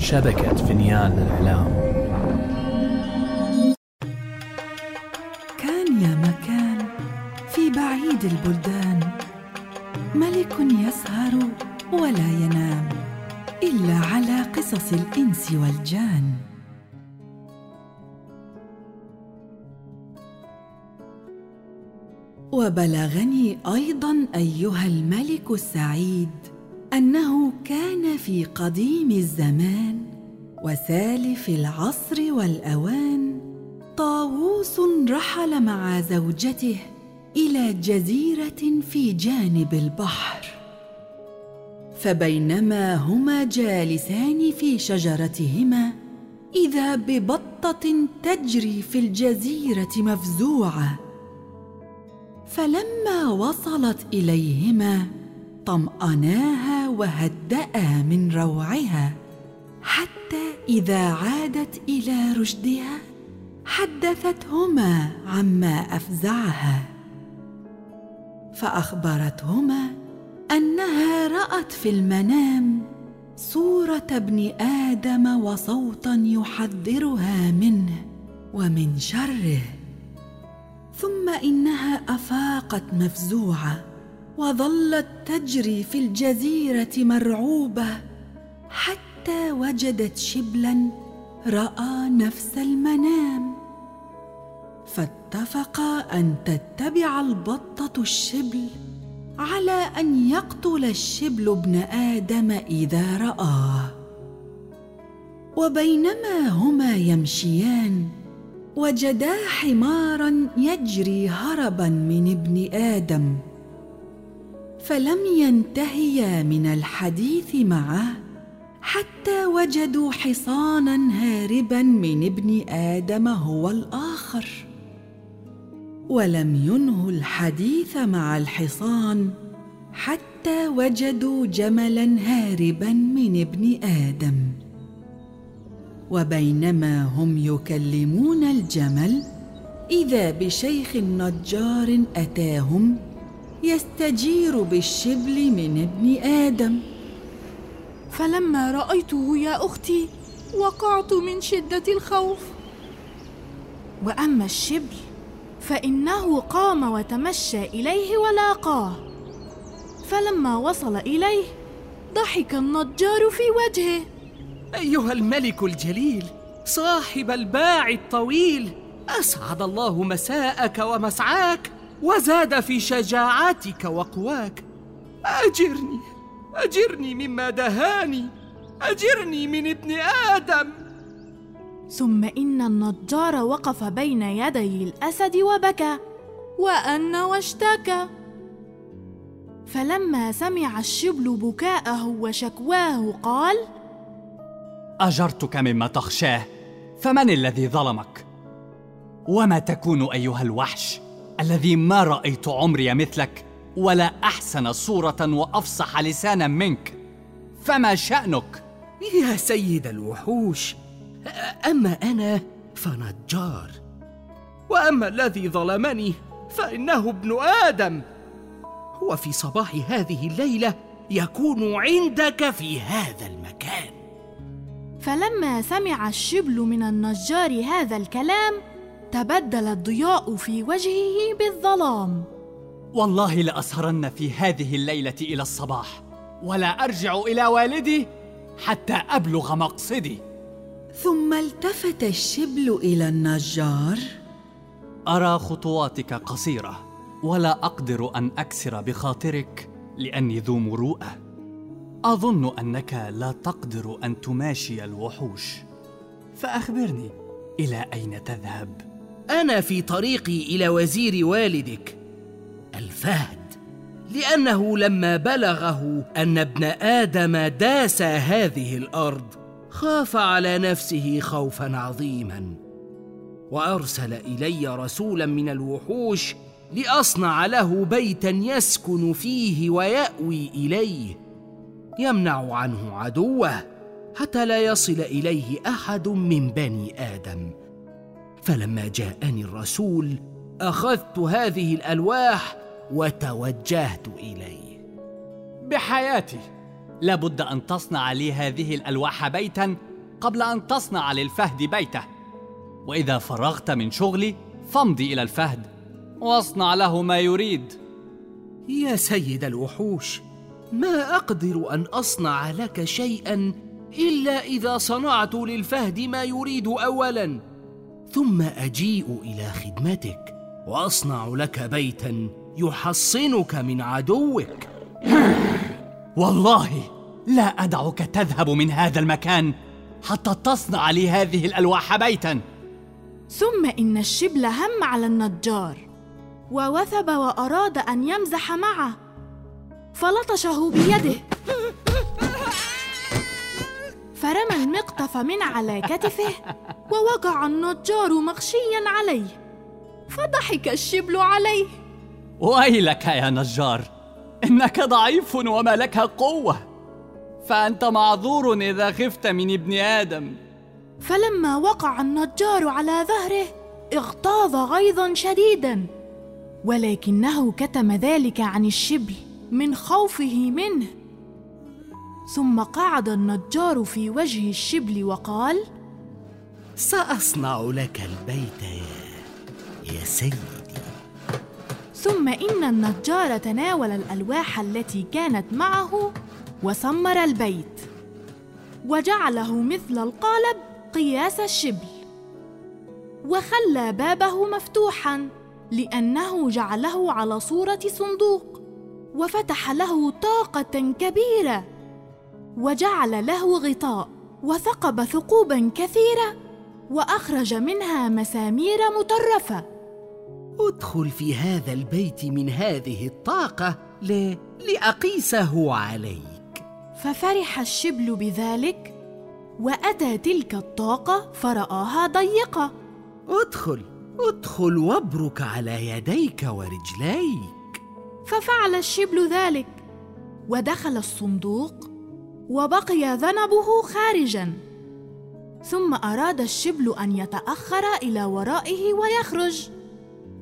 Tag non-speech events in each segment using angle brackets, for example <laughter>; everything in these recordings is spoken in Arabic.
شبكة فنيان الإعلام كان يا مكان في بعيد البلدان. ملك يسهر ولا ينام إلا على قصص الإنس والجان. وبلغني أيضا أيها الملك السعيد أنه كان في قديم الزمان وسالف العصر والأوان طاووس رحل مع زوجته إلى جزيرة في جانب البحر. فبينما هما جالسان في شجرتهما إذا ببطة تجري في الجزيرة مفزوعة. فلما وصلت إليهما طمأناها وهدأا من روعها حتى إذا عادت إلى رشدها حدثتهما عما أفزعها. فأخبرتهما أنها رأت في المنام صورة ابن آدم وصوتا يحذرها منه ومن شره. ثم إنها أفاقت مفزوعة وظلت تجري في الجزيرة مرعوبة حتى وجدت شبلا رأى نفس المنام؟ فاتفقا أن تتبع البطة الشبل على أن يقتل الشبل ابن آدم إذا رآه. وبينما هما يمشيان وجدا حمارا يجري هربا من ابن آدم. فلم ينتهيا من الحديث معه حتى وجدوا حصانا هاربا من ابن آدم هو الآخر. ولم ينهوا الحديث مع الحصان حتى وجدوا جملا هاربا من ابن آدم. وبينما هم يكلمون الجمل إذا بشيخ نجار أتاهم يستجير بالشبل من ابن آدم. فلما رأيته يا أختي وقعت من شدة الخوف. وأما الشبل فإنه قام وتمشى إليه ولاقاه. فلما وصل إليه ضحك النجار في وجهه. أيها الملك الجليل صاحب الباع الطويل أسعد الله مساءك ومسعاك وزاد في شجاعتك وقواك. أجرني. أجرني مما دهاني أجرني من ابن آدم. ثم إن النجار وقف بين يدي الأسد وبكى وأن واشتكى. فلما سمع الشبل بكاءه وشكواه قال أجرتك مما تخشاه فمن الذي ظلمك؟ وما تكون أيها الوحش الذي ما رأيت عمري مثلك؟ ولا أحسن صورة وأفصح لسانا منك. فما شأنك؟ يا سيد الوحوش أما أنا فنجار. وأما الذي ظلمني فإنه ابن آدم. هو في صباح هذه الليلة يكون عندك في هذا المكان. فلما سمع الشبل من النجار هذا الكلام تبدل الضياء في وجهه بالظلام. والله لأسهرن في هذه الليلة إلى الصباح ولا أرجع إلى والدي حتى أبلغ مقصدي. ثم التفت الشبل إلى النجار. أرى خطواتك قصيرة ولا أقدر أن أكسر بخاطرك لأني ذو مروءة. أظن أنك لا تقدر أن تماشي الوحوش. فأخبرني إلى أين تذهب؟ أنا في طريقي إلى وزير والدك. الفهد لأنه لما بلغه أن ابن آدم داس هذه الأرض خاف على نفسه خوفا عظيما. وأرسل إلي رسولا من الوحوش لأصنع له بيتا يسكن فيه ويأوي إليه. يمنع عنه عدوه حتى لا يصل إليه أحد من بني آدم. فلما جاءني الرسول أخذت هذه الألواح وتوجهت إليه. بحياتي. لابد أن تصنع لي هذه الألواح بيتا قبل أن تصنع للفهد بيته. وإذا فرغت من شغلي فامضي إلى الفهد واصنع له ما يريد. يا سيد الوحوش ما أقدر أن أصنع لك شيئا إلا إذا صنعت للفهد ما يريد اولا. ثم أجيء إلى خدمتك وأصنع لك بيتا يحصنك من عدوك. والله لا أدعك تذهب من هذا المكان حتى تصنع لي هذه الألواح بيتا. ثم إن الشبل هم على النجار ووثب وأراد أن يمزح معه فلطشه بيده. فرمى المقطف من على كتفه ووقع النجار مغشيا عليه فضحك الشبل عليه. ويلك يا نجار إنك ضعيف وما لك قوة فأنت معذور إذا خفت من ابن آدم. فلما وقع النجار على ظهره اغتاظ غيظا شديدا ولكنه كتم ذلك عن الشبل من خوفه منه. ثم قعد النجار في وجه الشبل وقال سأصنع لك البيت يا يا سيدي. ثم إن النجار تناول الألواح التي كانت معه وسمر البيت. وجعله مثل القالب قياس الشبل. وخلى بابه مفتوحا لأنه جعله على صورة صندوق. وفتح له طاقة كبيرة. وجعل له غطاء. وثقب ثقوبا كثيرة. وأخرج منها مسامير مطرفه ادخل في هذا البيت من هذه الطاقة ل... لأقيسه عليك. ففرح الشبل بذلك وأتى تلك الطاقة فرآها ضيقة. ادخل ادخل وابرك على يديك ورجليك. ففعل الشبل ذلك ودخل الصندوق وبقي ذنبه خارجا. ثم أراد الشبل أن يتأخر إلى ورائه ويخرج.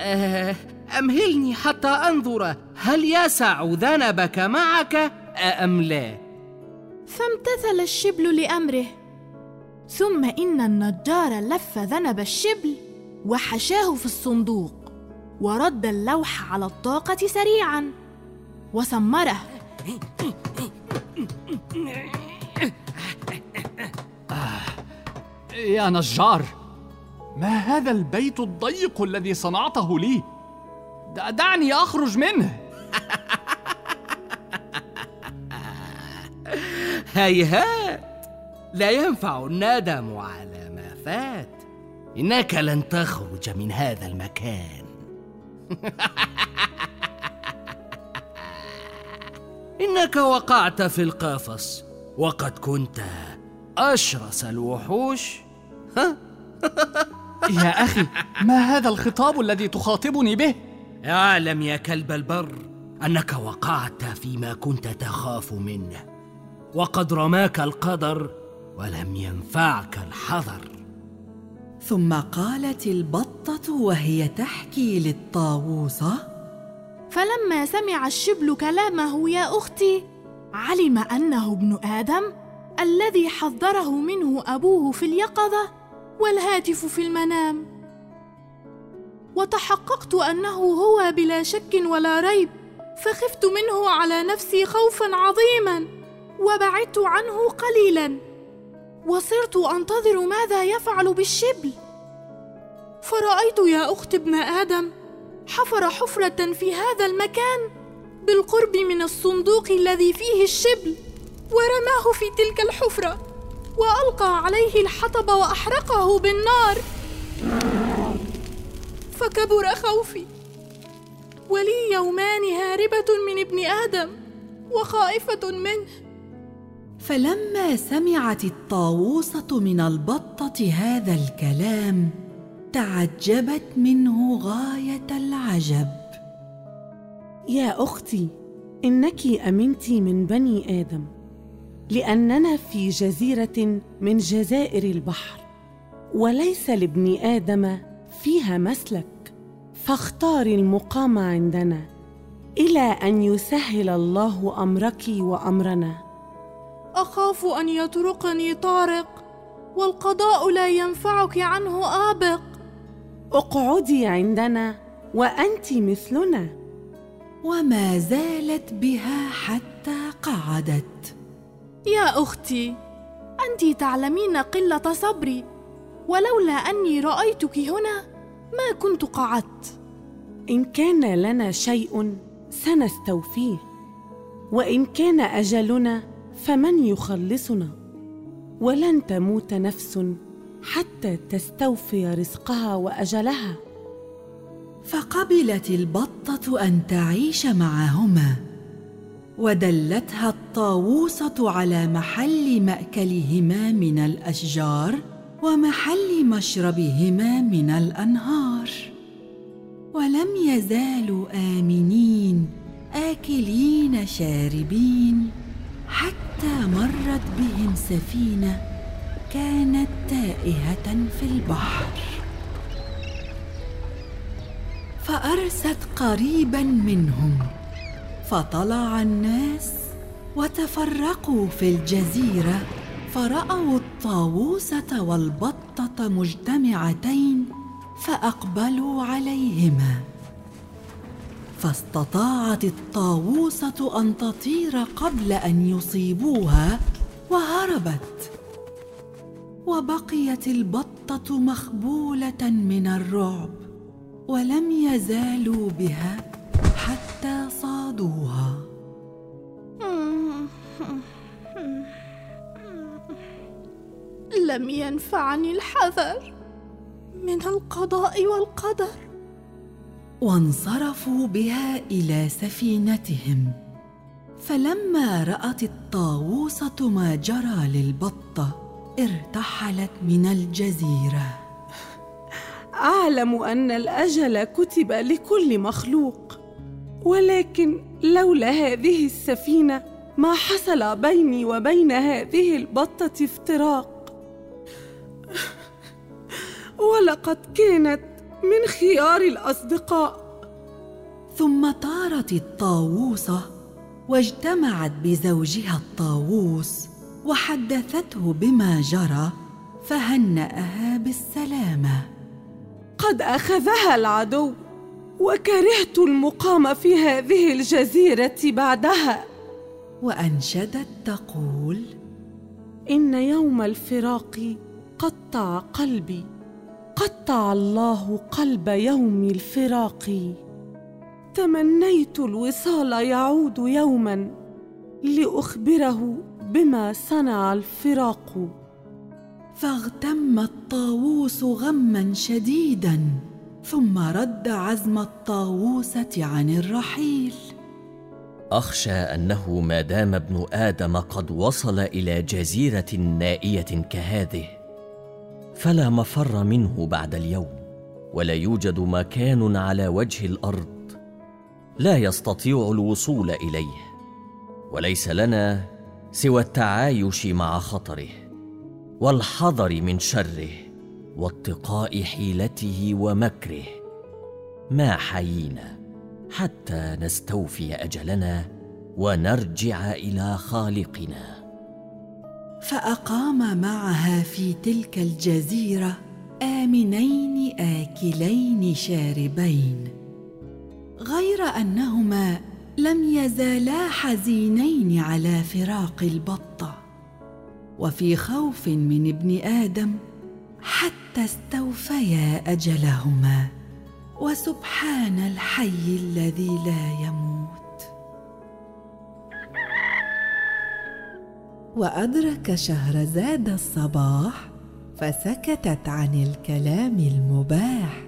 آه أمهلني حتى أنظر. هل يسع ذنبك معك؟ ام لا. فامتثل الشبل لأمره. ثم إن النجار لف ذنب الشبل وحشاه في الصندوق ورد اللوح على الطاقة سريعا. وسمره يا نجار. ما هذا البيت الضيق الذي صنعته لي؟ دعني أخرج منه. <laughs> هيهات لا ينفع الندم على ما فات. إنك لن تخرج من هذا المكان. <laughs> إنك وقعت في القفص وقد كنت أشرس الوحوش. ها؟ <laughs> يا أخي ما هذا الخطاب الذي تخاطبني به؟ اعلم يا كلب البر أنك وقعت فيما كنت تخاف منه وقد رماك القدر ولم ينفعك الحذر. ثم قالت البطة وهي تحكي للطاووسه فلما سمع الشبل كلامه يا أختي علم أنه ابن آدم الذي حذره منه أبوه في اليقظة. والهاتف في المنام. وتحققت أنه هو بلا شك ولا ريب فخفت منه على نفسي خوفا عظيما وبعدت عنه قليلا. وصرت أنتظر ماذا يفعل بالشبل. فرأيت يا أخت ابن آدم حفر حفرة في هذا المكان بالقرب من الصندوق الذي فيه الشبل ورماه في تلك الحفرة. وألقى عليه الحطب وأحرقه بالنار. فكبر خوفي. ولي يومان هاربة من ابن آدم وخائفة منه. فلما سمعت الطاووسة من البطة هذا الكلام تعجبت منه غاية العجب. يا أختي إنك امنت من بني آدم. لأننا في جزيرة من جزائر البحر وليس لابن آدم فيها مسلك. فاختاري المقام عندنا إلى أن يسهل الله أمرك وأمرنا. أخاف أن يطرقني طارق والقضاء لا ينفعك عنه آبق. اقعدي عندنا وأنت مثلنا. وما زالت بها حتى قعدت. يا أختي أنت تعلمين قلة صبري. ولولا أني رأيتك هنا ما كنت قعدت. إن كان لنا شيء سنستوفيه. وإن كان أجلنا فمن يخلصنا؟ ولن تموت نفس حتى تستوفي رزقها وأجلها. فقبلت البطة أن تعيش معهما. ودلتها الطاووسة على محل مأكلهما من الأشجار ومحل مشربهما من الأنهار. ولم يزالوا آمنين آكلين شاربين. حتى مرت بهم سفينة كانت تائهة في البحر. فأرست قريبا منهم فطلع الناس وتفرقوا في الجزيرة فرأوا الطاووسة والبطة مجتمعتين فأقبلوا عليهما. فاستطاعت الطاووسة أن تطير قبل أن يصيبوها وهربت. وبقيت البطة مخبولة من الرعب ولم يزالوا بها. صادوها لم ينفعني الحذر من القضاء والقدر. وانصرفوا بها إلى سفينتهم. فلما رأت الطاووسه ما جرى للبطة ارتحلت من الجزيرة. أعلم أن الأجل كتب لكل مخلوق. ولكن لولا هذه السفينة ما حصل بيني وبين هذه البطة افتراق. ولقد كانت من خيار الأصدقاء. ثم طارت الطاووسه واجتمعت بزوجها الطاووس وحدثته بما جرى فهنأها بالسلامة. قد أخذها العدو. وكرهت المقام في هذه الجزيرة بعدها. وأنشدت تقول إن يوم الفراق قطع قلبي قطع الله قلب يوم الفراق. تمنيت الوصال يعود يوما لأخبره بما صنع الفراق. فاغتم الطاووس غما شديدا. ثم رد عزم الطاووسة عن الرحيل. أخشى أنه ما دام ابن آدم قد وصل إلى جزيرة نائية كهذه فلا مفر منه بعد اليوم ولا يوجد مكان على وجه الأرض لا يستطيع الوصول إليه وليس لنا سوى التعايش مع خطره والحذر من شره. واتقاء حيلته ومكره. ما حيينا حتى نستوفي أجلنا ونرجع إلى خالقنا. فأقام معها في تلك الجزيرة آمنين آكلين شاربين. غير أنهما لم يزالا حزينين على فراق البطة. وفي خوف من ابن آدم حتى استوفيا أجلهما. وسبحان الحي الذي لا يموت. وأدرك شهرزاد الصباح فسكتت عن الكلام المباح.